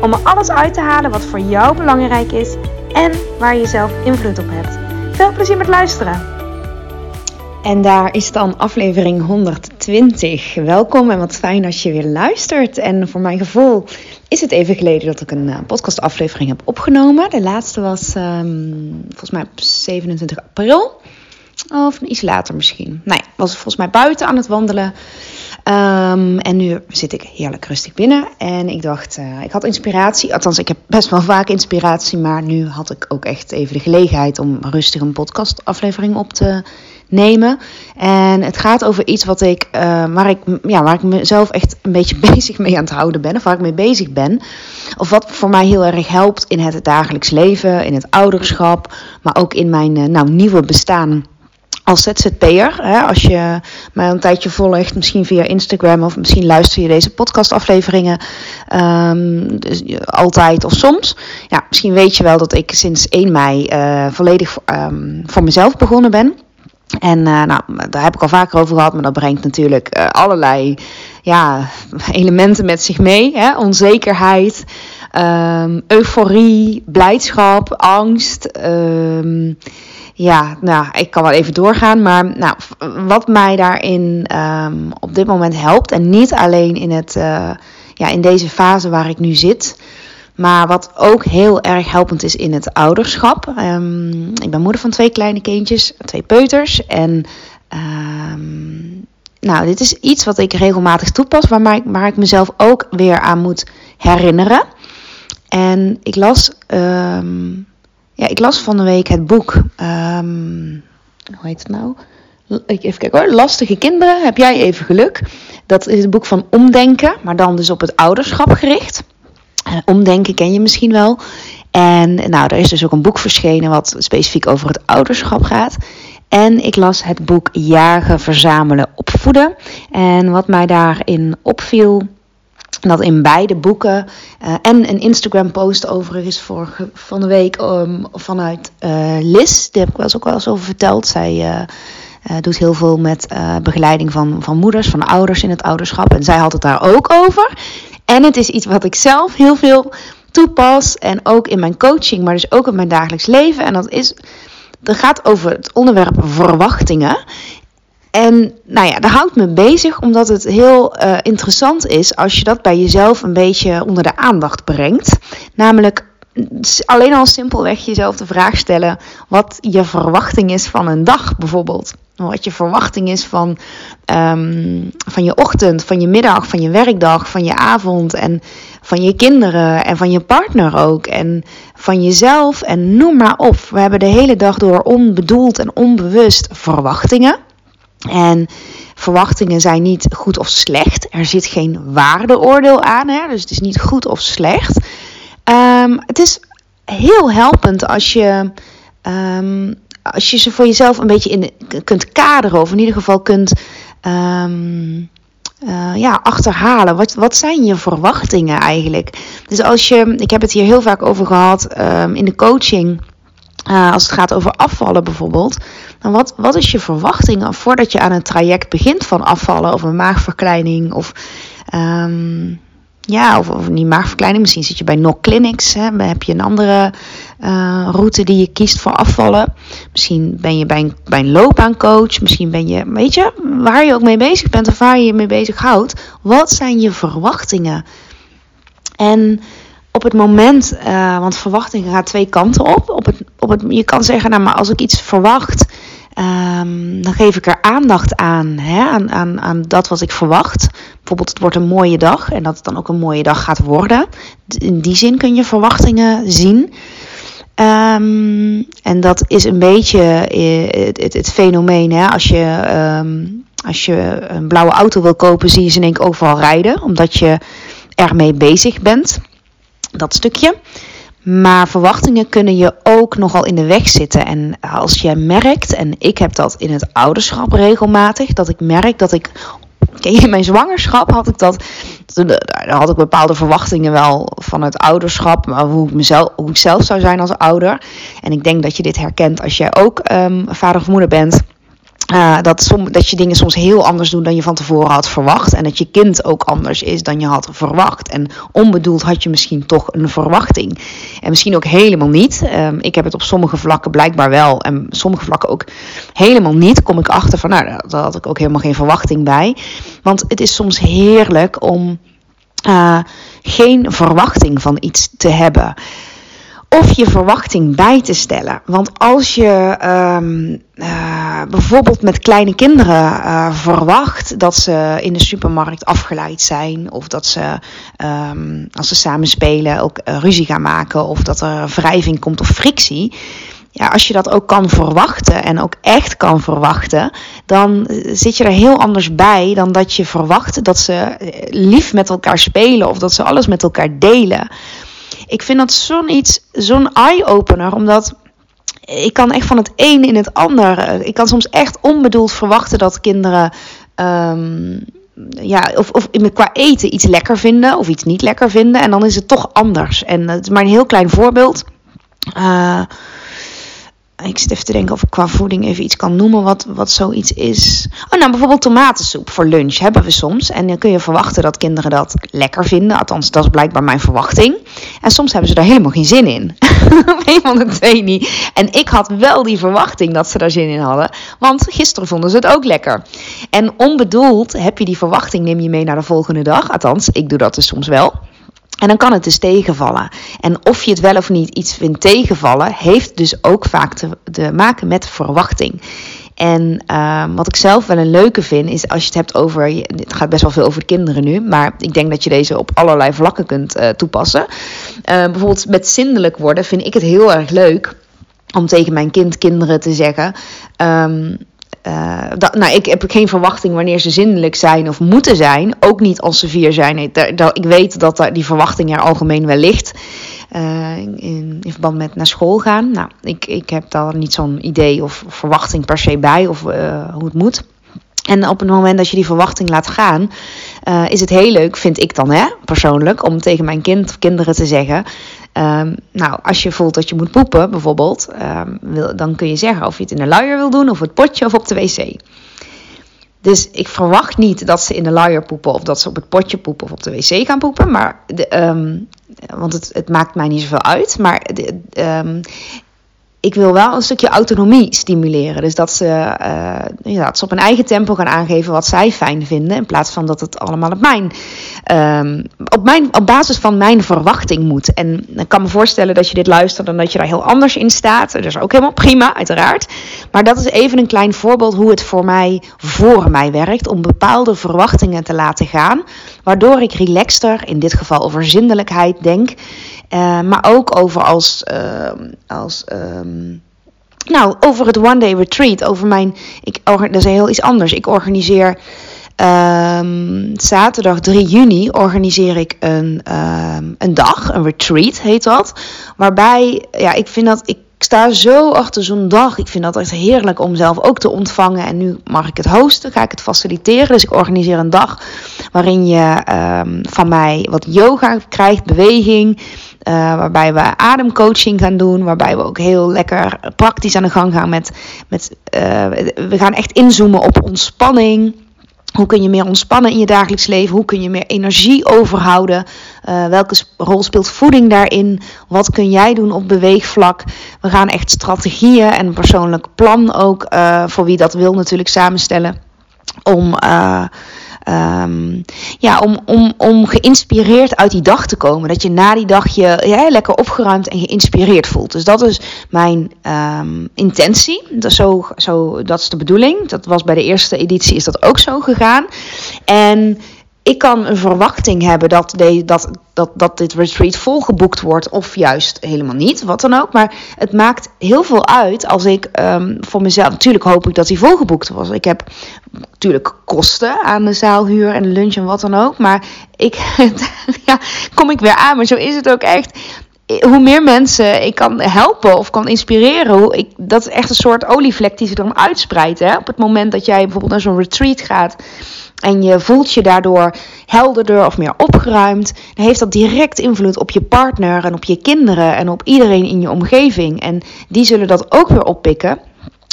om er alles uit te halen wat voor jou belangrijk is en waar je zelf invloed op hebt. Veel plezier met luisteren! En daar is dan aflevering 120. Welkom en wat fijn dat je weer luistert. En voor mijn gevoel is het even geleden dat ik een uh, podcastaflevering heb opgenomen. De laatste was um, volgens mij op 27 april. Of iets later misschien. Nee, was volgens mij buiten aan het wandelen. Um, en nu zit ik heerlijk rustig binnen. En ik dacht, uh, ik had inspiratie. Althans, ik heb best wel vaak inspiratie. Maar nu had ik ook echt even de gelegenheid om rustig een podcastaflevering op te nemen. En het gaat over iets wat ik, uh, waar, ik, ja, waar ik mezelf echt een beetje bezig mee aan het houden ben. Of waar ik mee bezig ben. Of wat voor mij heel erg helpt in het dagelijks leven, in het ouderschap. Maar ook in mijn uh, nou, nieuwe bestaan als ZZP'er. Als je mij een tijdje volgt, misschien via Instagram of misschien luister je deze podcastafleveringen um, dus altijd of soms. Ja, misschien weet je wel dat ik sinds 1 mei uh, volledig um, voor mezelf begonnen ben. En uh, nou, daar heb ik al vaker over gehad, maar dat brengt natuurlijk uh, allerlei ja, elementen met zich mee. Hè? Onzekerheid, um, euforie, blijdschap, angst. Um, ja, nou, ik kan wel even doorgaan. Maar nou, wat mij daarin um, op dit moment helpt, en niet alleen in, het, uh, ja, in deze fase waar ik nu zit, maar wat ook heel erg helpend is in het ouderschap. Ik ben moeder van twee kleine kindjes, twee peuters. En nou, dit is iets wat ik regelmatig toepas, waar, waar ik mezelf ook weer aan moet herinneren. En ik las. Um, ja, ik las van de week het boek. Um, hoe heet het nou? Even kijken hoor. Lastige kinderen, heb jij even geluk? Dat is het boek van Omdenken, maar dan dus op het ouderschap gericht. Omdenken ken je misschien wel. En nou, er is dus ook een boek verschenen wat specifiek over het ouderschap gaat. En ik las het boek Jagen, Verzamelen, Opvoeden. En wat mij daarin opviel, dat in beide boeken uh, en een Instagram post overigens vorige van de week um, vanuit uh, Liz, die heb ik wel eens ook wel eens over verteld. Zij uh, doet heel veel met begeleiding van, van moeders, van ouders in het ouderschap. En zij had het daar ook over. En het is iets wat ik zelf heel veel toepas en ook in mijn coaching, maar dus ook in mijn dagelijks leven. En dat is, dat gaat over het onderwerp verwachtingen. En nou ja, dat houdt me bezig omdat het heel uh, interessant is als je dat bij jezelf een beetje onder de aandacht brengt. Namelijk alleen al simpelweg jezelf de vraag stellen wat je verwachting is van een dag bijvoorbeeld. Wat je verwachting is van, um, van je ochtend, van je middag, van je werkdag, van je avond en van je kinderen en van je partner ook. En van jezelf en noem maar op. We hebben de hele dag door onbedoeld en onbewust verwachtingen. En verwachtingen zijn niet goed of slecht. Er zit geen waardeoordeel aan, hè? dus het is niet goed of slecht. Um, het is heel helpend als je, um, als je ze voor jezelf een beetje in kunt kaderen, of in ieder geval kunt um, uh, ja, achterhalen. Wat, wat zijn je verwachtingen eigenlijk? Dus als je, ik heb het hier heel vaak over gehad in de coaching. Uh, als het gaat over afvallen bijvoorbeeld. Wat, wat is je verwachting voordat je aan een traject begint van afvallen of een maagverkleining of um, ja, of, niet maagverkleining. Misschien zit je bij NOC Clinics. Hè, heb je een andere uh, route die je kiest voor afvallen. Misschien ben je bij een, bij loopbaancoach. Misschien ben je, weet je, waar je ook mee bezig bent of waar je je mee bezig houdt. Wat zijn je verwachtingen? En op het moment, uh, want verwachtingen gaat twee kanten op. op, het, op het, je kan zeggen, nou maar als ik iets verwacht, um, dan geef ik er aandacht aan, hè, aan, aan, aan dat wat ik verwacht. Bijvoorbeeld, het wordt een mooie dag en dat het dan ook een mooie dag gaat worden. In die zin kun je verwachtingen zien. Um, en dat is een beetje het, het, het fenomeen. Hè? Als, je, um, als je een blauwe auto wil kopen, zie je ze in één keer overal rijden, omdat je ermee bezig bent dat stukje. Maar verwachtingen kunnen je ook nogal in de weg zitten. En als je merkt, en ik heb dat in het ouderschap regelmatig, dat ik merk dat ik. in mijn zwangerschap had ik dat. Daar had ik bepaalde verwachtingen wel van het ouderschap. Maar hoe ik, mezelf, hoe ik zelf zou zijn als ouder. En ik denk dat je dit herkent als jij ook um, vader of moeder bent. Uh, dat, som, dat je dingen soms heel anders doet dan je van tevoren had verwacht. En dat je kind ook anders is dan je had verwacht. En onbedoeld had je misschien toch een verwachting. En misschien ook helemaal niet. Um, ik heb het op sommige vlakken blijkbaar wel. En sommige vlakken ook helemaal niet. Kom ik achter van, nou, daar had ik ook helemaal geen verwachting bij. Want het is soms heerlijk om uh, geen verwachting van iets te hebben of je verwachting bij te stellen. Want als je um, uh, bijvoorbeeld met kleine kinderen uh, verwacht dat ze in de supermarkt afgeleid zijn, of dat ze um, als ze samen spelen ook uh, ruzie gaan maken, of dat er wrijving komt of frictie. Ja, als je dat ook kan verwachten en ook echt kan verwachten, dan zit je er heel anders bij dan dat je verwacht dat ze lief met elkaar spelen of dat ze alles met elkaar delen. Ik vind dat zo'n iets, zo'n eye-opener, omdat ik kan echt van het een in het ander. Ik kan soms echt onbedoeld verwachten dat kinderen. Um, ja, of, of qua eten iets lekker vinden of iets niet lekker vinden. En dan is het toch anders. En het is maar een heel klein voorbeeld. Uh, ik zit even te denken of ik qua voeding even iets kan noemen wat, wat zoiets is. Oh, nou, bijvoorbeeld tomatensoep voor lunch hebben we soms. En dan kun je verwachten dat kinderen dat lekker vinden. Althans, dat is blijkbaar mijn verwachting. En soms hebben ze daar helemaal geen zin in. een van de twee niet. En ik had wel die verwachting dat ze daar zin in hadden. Want gisteren vonden ze het ook lekker. En onbedoeld heb je die verwachting, neem je mee naar de volgende dag. Althans, ik doe dat dus soms wel. En dan kan het dus tegenvallen. En of je het wel of niet iets vindt tegenvallen, heeft dus ook vaak te, maken met verwachting. En uh, wat ik zelf wel een leuke vind, is als je het hebt over. Het gaat best wel veel over de kinderen nu, maar ik denk dat je deze op allerlei vlakken kunt uh, toepassen. Uh, bijvoorbeeld met zindelijk worden vind ik het heel erg leuk om tegen mijn kind, kinderen te zeggen. Um, dat, nou, ik heb geen verwachting wanneer ze zindelijk zijn of moeten zijn. Ook niet als ze vier zijn. Ik, ik weet dat die verwachting er algemeen wel ligt. Uh, in, in, verband met naar school gaan. Nou, ik, ik heb daar niet zo'n idee of verwachting per se bij of uh, hoe het moet. En op het moment dat je die verwachting laat gaan, is het heel leuk, vind ik dan hè, persoonlijk, om tegen mijn kind of kinderen te zeggen: Um, nou, als je voelt dat je moet poepen, bijvoorbeeld, um, wil, dan kun je zeggen of je het in de luier wil doen, of het potje of op de wc. Dus ik verwacht niet dat ze in de luier poepen of dat ze op het potje poepen of op de wc gaan poepen. Maar de, um, want het, het, maakt mij niet zoveel uit. Maar de, ik wil wel een stukje autonomie stimuleren. Dus dat ze, uh, ja, dat ze op een eigen tempo gaan aangeven wat zij fijn vinden. In plaats van dat het allemaal op mijn, um, op, mijn, op basis van mijn verwachting moet. En ik kan me voorstellen dat je dit luistert en dat je daar heel anders in staat. Dat is ook helemaal prima, uiteraard. Maar dat is even een klein voorbeeld hoe het voor mij voor mij werkt. Om bepaalde verwachtingen te laten gaan. Waardoor ik relaxter, in dit geval over zindelijkheid, denk. Uh, maar ook over als, uh, als um, nou, over het one day retreat. Over mijn, ik, dat is heel iets anders. Ik organiseer um, zaterdag 3 juni organiseer ik een, een dag, een retreat heet dat. Waarbij, ja, ik vind dat, ik sta zo achter zo'n dag. Ik vind dat echt heerlijk om zelf ook te ontvangen. En nu mag ik het hosten, ga ik het faciliteren. Dus ik organiseer een dag waarin je um, van mij wat yoga krijgt, beweging. Uh, waarbij we ademcoaching gaan doen. Waarbij we ook heel lekker praktisch aan de gang gaan met. met uh, we gaan echt inzoomen op ontspanning. Hoe kun je meer ontspannen in je dagelijks leven? Hoe kun je meer energie overhouden? Uh, welke rol speelt voeding daarin? Wat kun jij doen op beweegvlak? We gaan echt strategieën en een persoonlijk plan ook, uh, voor wie dat wil, natuurlijk samenstellen. Om. Uh, Um, ja, om, om, om geïnspireerd uit die dag te komen. Dat je na die dag je ja, lekker opgeruimd en geïnspireerd voelt. Dus dat is mijn um, intentie. Dat is, zo, zo, dat is de bedoeling. Dat was bij de eerste editie is dat ook zo gegaan. En ik kan een verwachting hebben dat, dat, dat, dat dit retreat volgeboekt wordt, of juist helemaal niet, wat dan ook. Maar het maakt heel veel uit als ik um, voor mezelf. Natuurlijk hoop ik dat hij volgeboekt was. Ik heb natuurlijk kosten aan de zaalhuur en lunch en wat dan ook. Maar ik, ja, kom ik weer aan, maar zo is het ook echt hoe meer mensen ik kan helpen of kan inspireren, hoe ik, dat is echt een soort olievlek die zich erom uitspreidt. Op het moment dat jij bijvoorbeeld naar zo'n retreat gaat en je voelt je daardoor helderder of meer opgeruimd, dan heeft dat direct invloed op je partner en op je kinderen en op iedereen in je omgeving. En die zullen dat ook weer oppikken.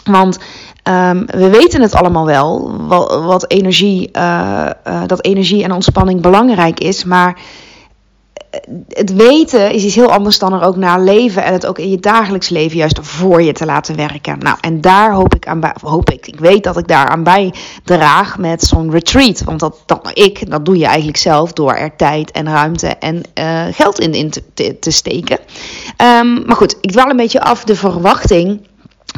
Want um, we weten het allemaal wel, wat, energie, uh, uh, dat energie en ontspanning belangrijk is. Maar het weten is iets heel anders dan er ook naar leven en het ook in je dagelijks leven juist voor je te laten werken. Nou, en daar hoop ik aan hoop ik, ik weet dat ik daar aan bijdraag met zo'n retreat. Want dat, dat ik, dat doe je eigenlijk zelf door er tijd en ruimte en uh, geld in, in te, te, steken. Um, maar goed, ik dwaal een beetje af. De verwachting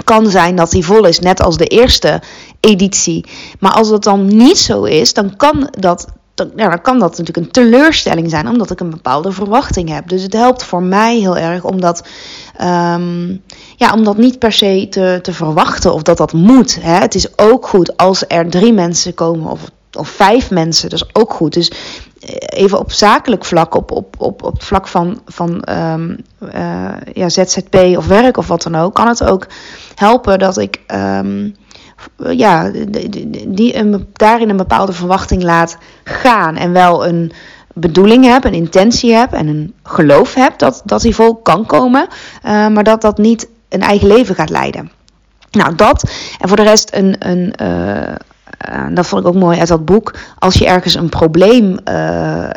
kan zijn dat die vol is, net als de eerste editie. Maar als dat dan niet zo is, dan kan dat dan, ja, dan kan dat natuurlijk een teleurstelling zijn, omdat ik een bepaalde verwachting heb. Dus het helpt voor mij heel erg om dat, um, ja, om dat niet per se te, te verwachten of dat dat moet. Hè. Het is ook goed als er drie mensen komen of, of vijf mensen, dat is ook goed. Dus eh, even op zakelijk vlak, op, op, op, op het vlak van, van um, uh, ja, ZZP of werk of wat dan ook, kan het ook helpen dat ik. Um, ja, die een, daarin een bepaalde verwachting laat gaan. En wel een bedoeling heb, een intentie heb en een geloof heb dat, dat hij vol kan komen. Uh, maar dat dat niet een eigen leven gaat leiden. Nou, dat. En voor de rest een. een uh, uh, dat vond ik ook mooi uit dat boek. Als je ergens een probleem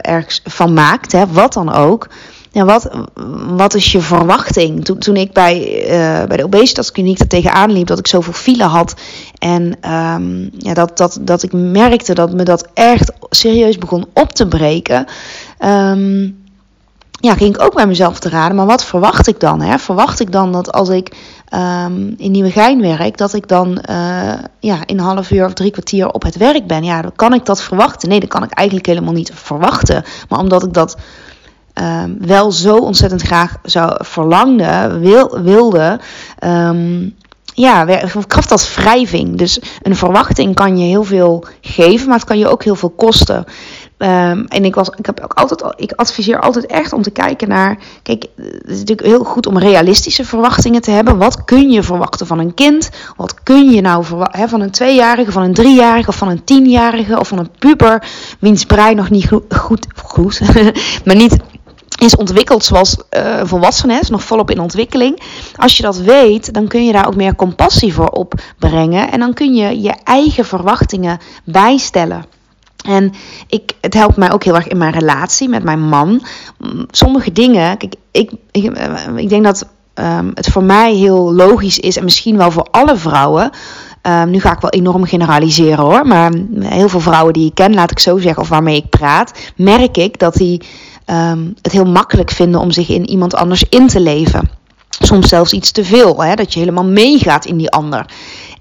ergens van maakt, hè, wat dan ook ja, wat, wat is je verwachting? Toen, toen ik bij, uh, bij de obesitaskliniek er tegenaan liep, dat ik zoveel file had. En um, ja, dat, dat, dat ik merkte dat me dat echt serieus begon op te breken. Um, ja, ging ik ook bij mezelf te raden. Maar wat verwacht ik dan? Hè? Verwacht ik dan dat als ik um, in Nieuwegein werk, dat ik dan uh, ja, in een half uur of drie kwartier op het werk ben? Ja, dan kan ik dat verwachten? Nee, dat kan ik eigenlijk helemaal niet verwachten. Maar omdat ik dat um, wel zo ontzettend graag zou verlangde, wil, wilde. Um, ja, kracht als wrijving. Dus een verwachting kan je heel veel geven, maar het kan je ook heel veel kosten. Um, en ik, was, ik, heb ook altijd, ik adviseer altijd echt om te kijken naar. Kijk, het is natuurlijk heel goed om realistische verwachtingen te hebben. Wat kun je verwachten van een kind? Wat kun je nou verwachten van een tweejarige, van een driejarige, of van een tienjarige, of van een puber, wiens brein nog niet goed, goed maar niet is ontwikkeld zoals uh, volwassenen, is nog volop in ontwikkeling. Als je dat weet, dan kun je daar ook meer compassie voor opbrengen. En dan kun je je eigen verwachtingen bijstellen. En ik, het helpt mij ook heel erg in mijn relatie met mijn man. Sommige dingen, ik, ik, eh, ik denk dat um, het voor mij heel logisch is, en misschien wel voor alle vrouwen. Um, nu ga ik wel enorm generaliseren hoor, maar heel veel vrouwen die ik ken, laat ik zo zeggen, of waarmee ik praat, merk ik dat die um, het heel makkelijk vinden om zich in iemand anders in te leven. Soms zelfs iets te veel, hè, dat je helemaal meegaat in die ander.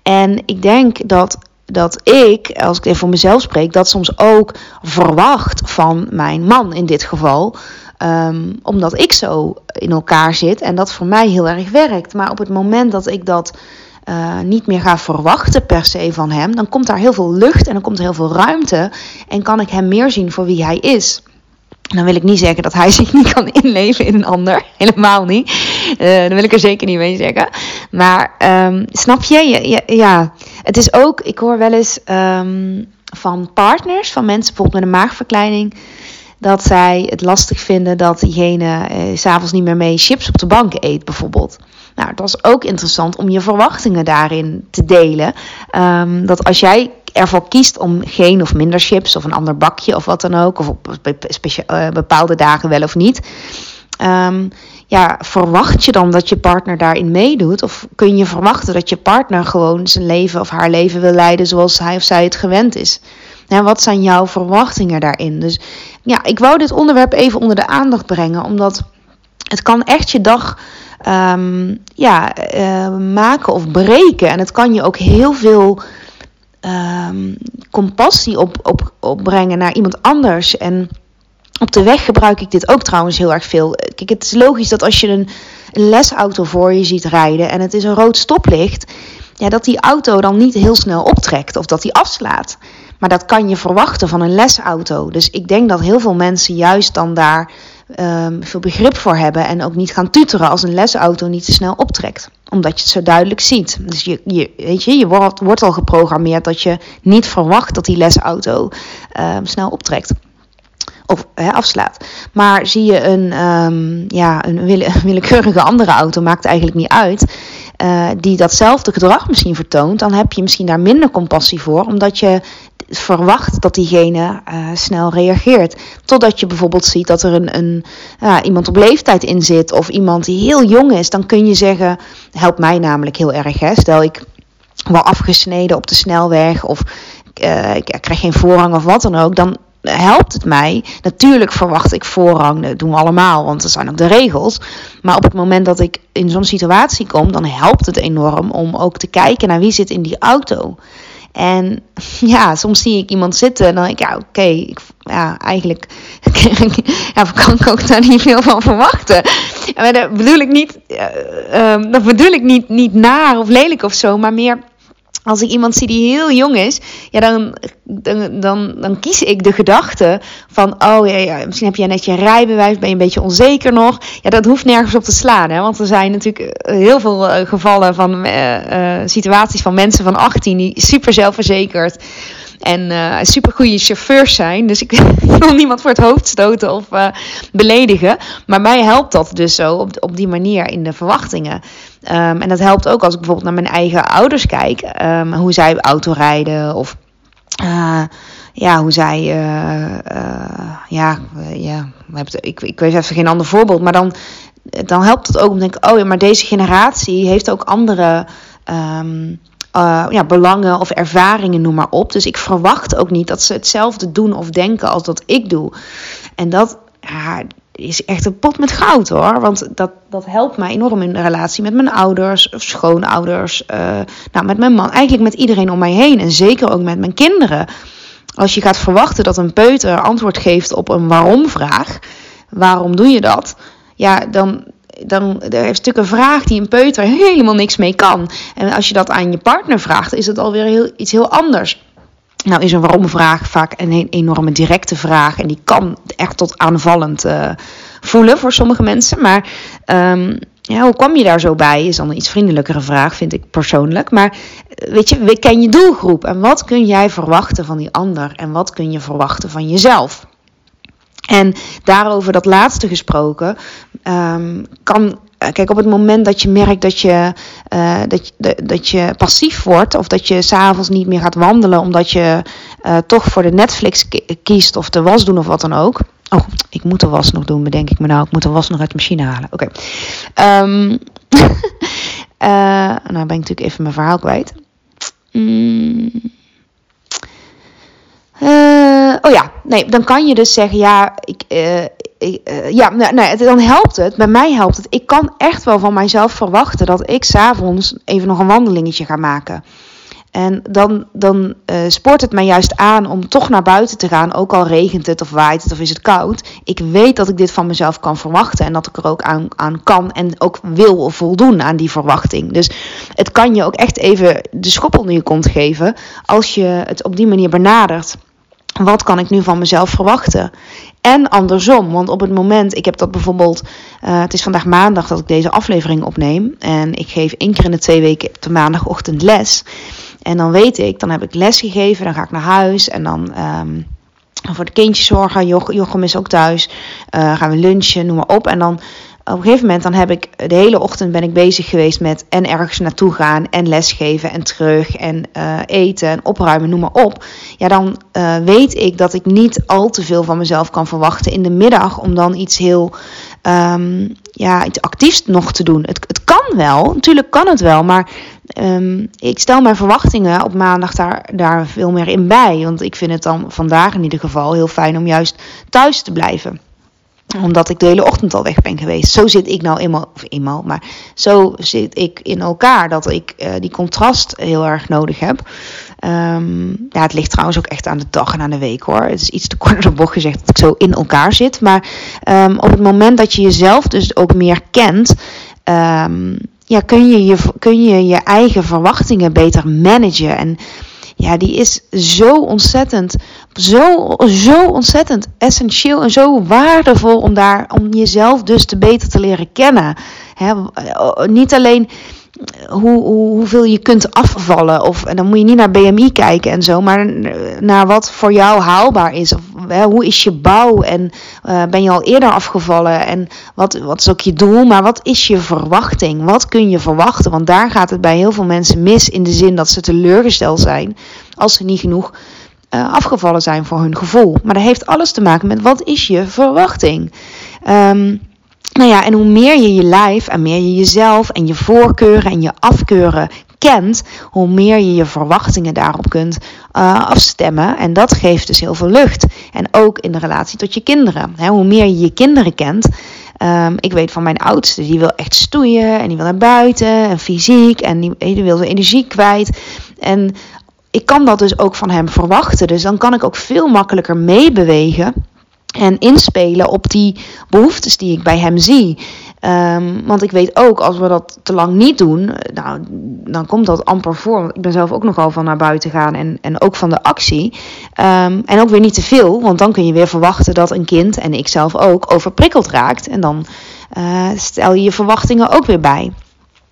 En ik denk dat, dat ik, als ik even voor mezelf spreek, dat soms ook verwacht van mijn man in dit geval. Um, omdat ik zo in elkaar zit en dat voor mij heel erg werkt. Maar op het moment dat ik dat uh, niet meer ga verwachten per se van hem, dan komt daar heel veel lucht en dan komt er heel veel ruimte en kan ik hem meer zien voor wie hij is. Dan wil ik niet zeggen dat hij zich niet kan inleven in een ander. Helemaal niet. Uh, dat wil ik er zeker niet mee zeggen. Maar um, snap je? Ja, ja, het is ook, ik hoor wel eens um, van partners, van mensen bijvoorbeeld met een maagverkleining, dat zij het lastig vinden dat diegene uh, s'avonds niet meer mee chips op de bank eet, bijvoorbeeld. Nou, dat is ook interessant om je verwachtingen daarin te delen. Um, dat als jij ervoor kiest om geen of minder chips of een ander bakje of wat dan ook, of op uh, bepaalde dagen wel of niet. Um, ja, verwacht je dan dat je partner daarin meedoet? Of kun je verwachten dat je partner gewoon zijn leven of haar leven wil leiden zoals hij of zij het gewend is? En wat zijn jouw verwachtingen daarin? Dus ja, ik wou dit onderwerp even onder de aandacht brengen, omdat het kan echt je dag um, ja, uh, maken of breken. En het kan je ook heel veel um, compassie op, op, opbrengen naar iemand anders. En op de weg gebruik ik dit ook trouwens heel erg veel. Kijk, het is logisch dat als je een, een lesauto voor je ziet rijden en het is een rood stoplicht, ja, dat die auto dan niet heel snel optrekt of dat die afslaat. Maar dat kan je verwachten van een lesauto. Dus ik denk dat heel veel mensen juist dan daar ehm, veel begrip voor hebben en ook niet gaan tuteren als een lesauto niet te snel optrekt. Omdat je het zo duidelijk ziet. Dus je, je, weet je, je wordt, al geprogrammeerd dat je niet verwacht dat die lesauto ehm, snel optrekt of afslaat. Maar zie je een, um, ja, een willekeurige andere auto, maakt eigenlijk niet uit. Uh, die datzelfde gedrag misschien vertoont, dan heb je misschien daar minder compassie voor, omdat je verwacht dat diegene uh, snel reageert. Totdat je bijvoorbeeld ziet dat er een, een iemand op leeftijd in zit of iemand die heel jong is, dan kun je zeggen, helpt mij namelijk heel erg. Hè? Stel ik wel afgesneden op de snelweg of uh, ik krijg geen voorrang of wat dan ook, dan helpt het mij. Natuurlijk verwacht ik voorrang, dat doen we allemaal, want dat zijn ook de regels. Maar op het moment dat ik in zo'n situatie kom, dan helpt het enorm om ook te kijken naar wie zit in die auto. En ja, soms zie ik iemand zitten en dan denk ik, ja, oké, ja, eigenlijk ja, kan ik ook daar niet veel van verwachten. Maar dat bedoel ik niet, uh, dat bedoel ik niet, niet naar of lelijk of zo, maar meer als ik iemand zie die heel jong is, ja, dan, dan, dan, kies ik de gedachte van, oh ja, ja, misschien heb jij net je rijbewijs, ben je een beetje onzeker nog. Ja, dat hoeft nergens op te slaan, hè, want er zijn natuurlijk eh, heel veel eh, gevallen van uh, situaties van mensen van 18 die super zelfverzekerd en uh, super goede chauffeurs zijn. Dus ik wil niemand voor het hoofd stoten of beledigen. Maar mij helpt dat dus zo op, op die manier in de verwachtingen. Um, en dat helpt ook als ik bijvoorbeeld naar mijn eigen ouders kijk. Um, hoe zij autorijden of... Uh, ja, hoe zij. ja, ja ik, ik weet even geen ander voorbeeld. Maar dan, dan helpt het ook om te denken: oh ja, maar deze generatie heeft ook andere. Uh, ja, belangen of ervaringen, noem maar op. Dus ik verwacht ook niet dat ze hetzelfde doen of denken als dat ik doe. En dat ja, is echt een pot met goud hoor. Want dat, dat helpt mij enorm in de relatie met mijn ouders of schoonouders. Uh, nou, met mijn man, eigenlijk met iedereen om mij heen. En zeker ook met mijn kinderen. Als je gaat verwachten dat een peuter antwoord geeft op een waarom-vraag. Waarom doe je dat? Ja, dan, dan er is natuurlijk een vraag die een peuter helemaal niks mee kan. En als je dat aan je partner vraagt, is het alweer heel, iets heel anders. Nou is een waarom-vraag vaak een enorme directe vraag. En die kan echt tot aanvallend uh, voelen voor sommige mensen. Maar um, ja, hoe kwam je daar zo bij? Is dan een iets vriendelijkere vraag, vind ik persoonlijk. Maar weet je, ken je doelgroep. En wat kun jij verwachten van die ander? En wat kun je verwachten van jezelf? En daarover dat laatste gesproken, um, kan. Eh, kijk, op het moment dat je merkt dat je, dat, dat je passief wordt, of dat je s'avonds niet meer gaat wandelen omdat je uh, toch voor de Netflix kiest of de was doen of wat dan ook. Oh, ik moet de was nog doen, bedenk ik me nou. Ik moet de was nog uit de machine halen. Oké. Okay. Um, nou ben ik natuurlijk even mijn verhaal kwijt. Mm. Uh, oh ja, nee, dan kan je dus zeggen, ja, ik, uh, ik uh, ja, nee, dan helpt het. Bij mij helpt het. Ik kan echt wel van mijzelf verwachten dat ik s'avonds even nog een wandelingetje ga maken. En dan, dan spoort het mij juist aan om toch naar buiten te gaan, ook al regent het of waait het of is het koud. Ik weet dat ik dit van mezelf kan verwachten en dat ik er ook aan, aan kan en ook wil voldoen aan die verwachting. Dus het kan je ook echt even de schop onder je kont geven als je het op die manier benadert wat kan ik nu van mezelf verwachten? En andersom, want op het moment, ik heb dat bijvoorbeeld, uh, het is vandaag maandag dat ik deze aflevering opneem. En ik geef één keer in de twee weken op de maandagochtend les. En dan weet ik, dan heb ik les gegeven, dan ga ik naar huis en dan um, voor de kindjes zorgen. Jochem is ook thuis. Uh, gaan we lunchen, noem maar op. En dan op een gegeven moment dan heb ik de hele ochtend ben ik bezig geweest met en ergens naartoe gaan en lesgeven en terug en uh, eten en opruimen, noem maar op. Ja, dan uh, weet ik dat ik niet al te veel van mezelf kan verwachten in de middag om dan iets heel um, ja, iets actiefs nog te doen. Het, het kan wel, natuurlijk kan het wel, maar um, ik stel mijn verwachtingen op maandag daar, daar veel meer in bij. Want ik vind het dan vandaag in ieder geval heel fijn om juist thuis te blijven omdat ik de hele ochtend al weg ben geweest. Zo zit ik nou eenmaal, of eenmaal, maar zo zit ik in elkaar dat ik uh, die contrast heel erg nodig heb. Um, ja, het ligt trouwens ook echt aan de dag en aan de week hoor. Het is iets te kort door de bocht gezegd dat ik zo in elkaar zit. Maar um, op het moment dat je jezelf dus ook meer kent. Um, ja, kun je je, kun je je eigen verwachtingen beter managen. En ja, die is zo ontzettend, zo, zo ontzettend essentieel en zo waardevol om daar, om jezelf dus te beter te leren kennen. He, niet alleen hoe, hoe, hoeveel je kunt afvallen. Of, en dan moet je niet naar BMI kijken en zo, maar naar wat voor jou haalbaar is. Of hè, hoe is je bouw en uh, ben je al eerder afgevallen? En wat, wat is ook je doel? Maar wat is je verwachting? Wat kun je verwachten? Want daar gaat het bij heel veel mensen mis in de zin dat ze teleurgesteld zijn als ze niet genoeg uh, afgevallen zijn voor hun gevoel. Maar dat heeft alles te maken met wat is je verwachting? Um, nou ja, en hoe meer je je lijf en meer je jezelf en je voorkeuren en je afkeuren kent, hoe meer je je verwachtingen daarop kunt uh, afstemmen. En dat geeft dus heel veel lucht. En ook in de relatie tot je kinderen. Hoe meer je je kinderen kent. Um, ik weet van mijn oudste, die wil echt stoeien en die wil naar buiten en fysiek en die, die wil zijn energie kwijt. En ik kan dat dus ook van hem verwachten. Dus dan kan ik ook veel makkelijker meebewegen en inspelen op die behoeftes die ik bij hem zie. Um, want ik weet ook, als we dat te lang niet doen, nou, dan komt dat amper voor. Want ik ben zelf ook nogal van naar buiten gaan en, en ook van de actie. Um, en ook weer niet te veel, want dan kun je weer verwachten dat een kind, en ik zelf ook, overprikkeld raakt. En dan uh, stel je je verwachtingen ook weer bij.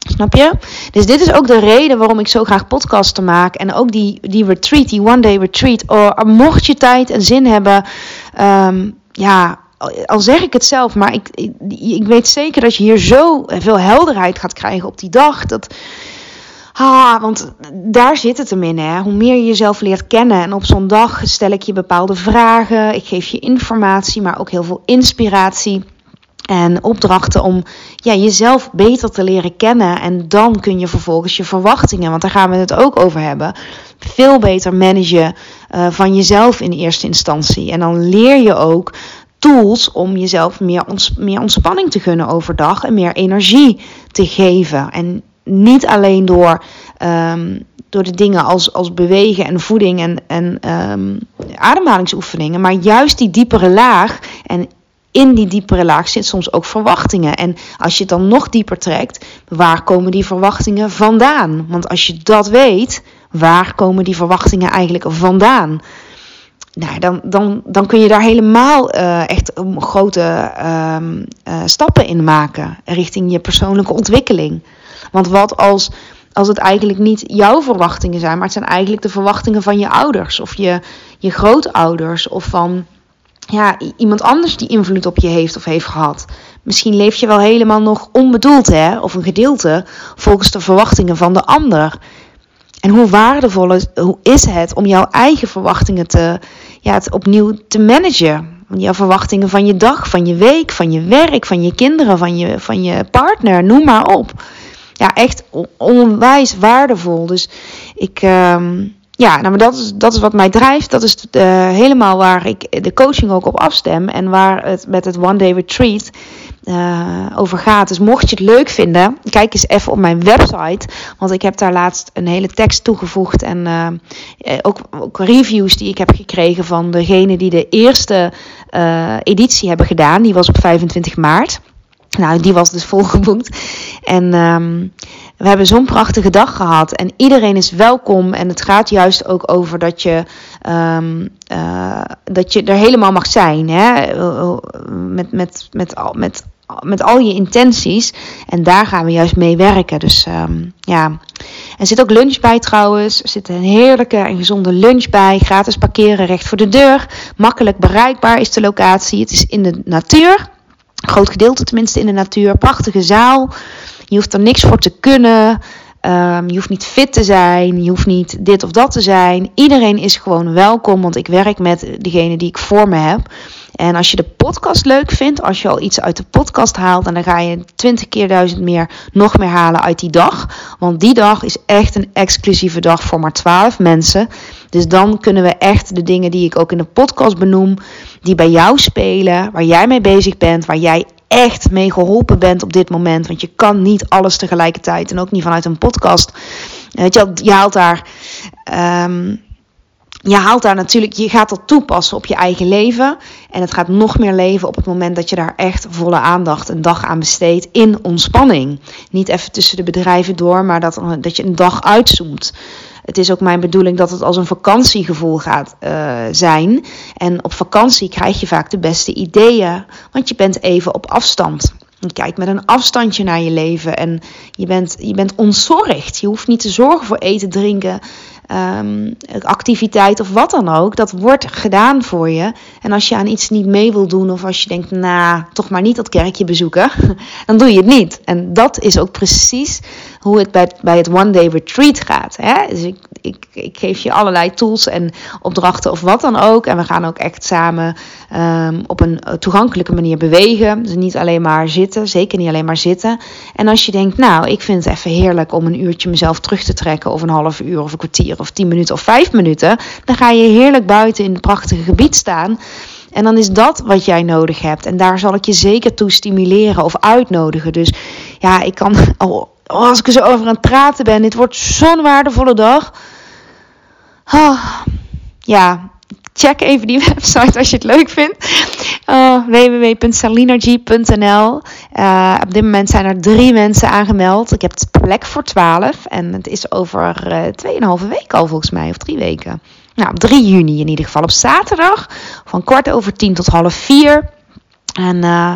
Snap je? Dus dit is ook de reden waarom ik zo graag podcasten maak. En ook die, die retreat, die one day retreat. Oh, mocht je tijd en zin hebben. Um, ja, al zeg ik het zelf, maar ik, ik, ik, weet zeker dat je hier zo veel helderheid gaat krijgen op die dag. Dat, ah, want daar zit het hem in. Hè? Hoe meer je jezelf leert kennen. En op zo'n dag stel ik je bepaalde vragen. Ik geef je informatie, maar ook heel veel inspiratie. En opdrachten om ja, jezelf beter te leren kennen. En dan kun je vervolgens je verwachtingen, want daar gaan we het ook over hebben, veel beter managen uh, van jezelf in eerste instantie. En dan leer je ook tools om jezelf meer, ons, meer ontspanning te gunnen overdag en meer energie te geven. En niet alleen door, um, door de dingen als, als bewegen en voeding en, en um, ademhalingsoefeningen, maar juist die diepere laag en in die diepere laag zit soms ook verwachtingen. En als je het dan nog dieper trekt, waar komen die verwachtingen vandaan? Want als je dat weet, waar komen die verwachtingen eigenlijk vandaan? Nou, dan, dan, dan kun je daar helemaal uh, echt grote uh, uh, stappen in maken richting je persoonlijke ontwikkeling. Want wat als, als het eigenlijk niet jouw verwachtingen zijn, maar het zijn eigenlijk de verwachtingen van je ouders of je, je grootouders of van ja, iemand anders die invloed op je heeft of heeft gehad. Misschien leef je wel helemaal nog onbedoeld, hè, of een gedeelte volgens de verwachtingen van de ander. En hoe waardevol is, hoe is het om jouw eigen verwachtingen te, ja, opnieuw te managen? Jouw verwachtingen van je dag, van je week, van je werk, van je kinderen, van je, van je partner, noem maar op. Ja, echt onwijs waardevol. Dus ik. Uh, ja, nou, maar dat is, dat is wat mij drijft. Dat is uh, helemaal waar ik de coaching ook op afstem. En waar het met het One Day Retreat uh, over gaat. Dus mocht je het leuk vinden, kijk eens even op mijn website. Want ik heb daar laatst een hele tekst toegevoegd. En uh, ook, ook, reviews die ik heb gekregen van degene die de eerste editie hebben gedaan. Die was op 25 maart. Nou, die was dus volgeboekt. En um, we hebben zo'n prachtige dag gehad. En iedereen is welkom. En het gaat juist ook over dat je, um, uh, dat je er helemaal mag zijn. Hè? Met, met, met, met, met al je intenties. En daar gaan we juist mee werken. Dus um, ja. Er zit ook lunch bij trouwens. Er zit een heerlijke en gezonde lunch bij. Gratis parkeren recht voor de deur. Makkelijk bereikbaar is de locatie. Het is in de natuur. groot gedeelte tenminste in de natuur. Prachtige zaal. Je hoeft er niks voor te kunnen. Um, je hoeft niet fit te zijn. Je hoeft niet dit of dat te zijn. Iedereen is gewoon welkom, want ik werk met degene die ik voor me heb. En als je de podcast leuk vindt, als je al iets uit de podcast haalt, dan ga je 20 keer duizend meer, nog meer halen uit die dag. Want die dag is echt een exclusieve dag voor maar 12 mensen. Dus dan kunnen we echt de dingen die ik ook in de podcast benoem, die bij jou spelen, waar jij mee bezig bent, waar jij echt mee geholpen bent op dit moment. Want je kan niet alles tegelijkertijd en ook niet vanuit een podcast. Weet je, je haalt daar. Um, je haalt daar natuurlijk, je gaat dat toepassen op je eigen leven. En het gaat nog meer leven op het moment dat je daar echt volle aandacht een dag aan besteedt in ontspanning. Niet even tussen de bedrijven door, maar dat, dat je een dag uitzoomt. Het is ook mijn bedoeling dat het als een vakantiegevoel gaat uh, zijn. En op vakantie krijg je vaak de beste ideeën, want je bent even op afstand. Je kijkt met een afstandje naar je leven en je bent, je bent ontzorgd. Je hoeft niet te zorgen voor eten, drinken, um, activiteit of wat dan ook. Dat wordt gedaan voor je. En als je aan iets niet mee wil doen of als je denkt, nou, toch maar niet dat kerkje bezoeken, dan doe je het niet. En dat is ook precies hoe het bij, het One Day Retreat gaat. Hè? Dus ik, ik, ik geef je allerlei tools en opdrachten of wat dan ook. En we gaan ook echt samen um, op een toegankelijke manier bewegen. Dus niet alleen maar zitten, zeker niet alleen maar zitten. En als je denkt, nou, ik vind het even heerlijk om een uurtje mezelf terug te trekken, of een half uur of een kwartier of tien minuten of vijf minuten, dan ga je heerlijk buiten in het prachtige gebied staan. En dan is dat wat jij nodig hebt. En daar zal ik je zeker toe stimuleren of uitnodigen. Dus ja, ik kan. Oh, als ik er zo over aan het praten ben. Dit wordt zo'n waardevolle dag. Oh, ja, check even die website als je het leuk vindt. Uh, Op dit moment zijn er drie mensen aangemeld. Ik heb het plek voor 12 en het is over eh, 2,5 weken al volgens mij, of drie weken. Nou, op 3 juni in ieder geval op zaterdag van kwart over tien tot half vier. En uh,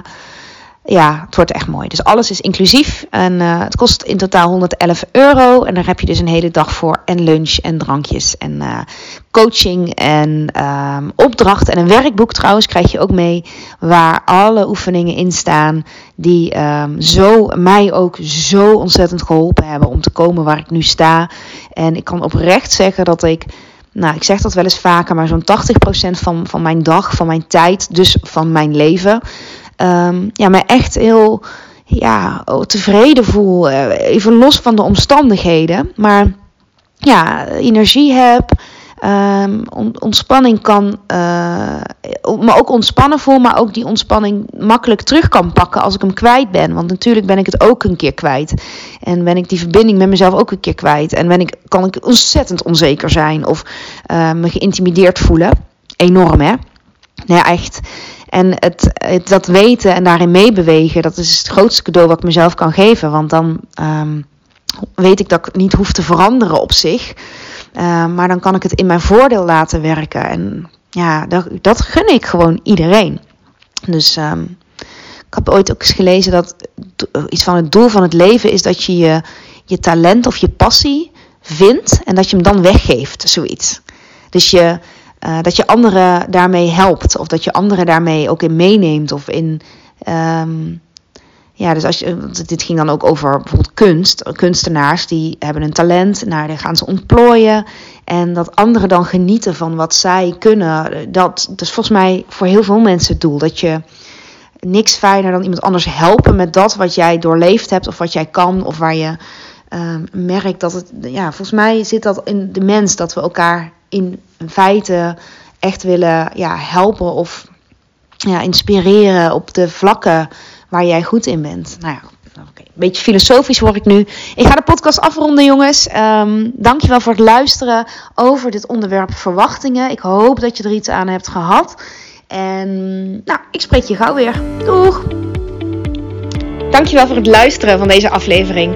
ja, het wordt echt mooi. Dus alles is inclusief. En uh, het kost in totaal 111 euro. En daar heb je dus een hele dag voor. En lunch en drankjes en uh, coaching en um, opdrachten. En een werkboek trouwens krijg je ook mee. Waar alle oefeningen in staan. Die um, zo, mij ook zo ontzettend geholpen hebben om te komen waar ik nu sta. En ik kan oprecht zeggen dat ik nou, ik zeg dat wel eens vaker, maar zo'n 80% van, van mijn dag, van mijn tijd, dus van mijn leven, um, ja, me echt heel ja, tevreden voel. Eh, even los van de omstandigheden. Maar ja, energie heb. Um, ontspanning kan, uh, me ook ontspannen voel, maar ook die ontspanning makkelijk terug kan pakken als ik hem kwijt ben. Want natuurlijk ben ik het ook een keer kwijt. En ben ik die verbinding met mezelf ook een keer kwijt. En ben ik, kan ik ontzettend onzeker zijn of uh, me geïntimideerd voelen. Enorm, hè? Nee, echt. En het, het, dat weten en daarin meebewegen, dat is het grootste cadeau wat ik mezelf kan geven. Want dan um, weet ik dat ik niet hoef te veranderen op zich. Uh, maar dan kan ik het in mijn voordeel laten werken. En ja, dat, dat gun ik gewoon iedereen. Dus um, ik heb ooit ook eens gelezen dat iets van het doel van het leven is dat je, je talent of je passie vindt en dat je hem dan weggeeft, zoiets. Dus je, uh, dat je anderen daarmee helpt. Of dat je anderen daarmee ook in meeneemt. Of in. Um, ja, dus als je, dit ging dan ook over bijvoorbeeld kunst. Kunstenaars die hebben een talent, nou, die gaan ze ontplooien. En dat anderen dan genieten van wat zij kunnen. Dat, dat is volgens mij voor heel veel mensen het doel. Dat je niks fijner dan iemand anders helpen met dat wat jij doorleefd hebt. Of wat jij kan. Of waar je um, merkt dat het. Ja, volgens mij zit dat in de mens dat we elkaar in feite echt willen ja, helpen of ja, inspireren op de vlakken waar jij goed in bent. Nou ja, een beetje filosofisch word ik nu. Ik ga de podcast afronden, jongens. Um, dankjewel voor het luisteren over dit onderwerp verwachtingen. Ik hoop dat je er iets aan hebt gehad. En nou, ik spreek je gauw weer. Doeg! Dankjewel voor het luisteren van deze aflevering.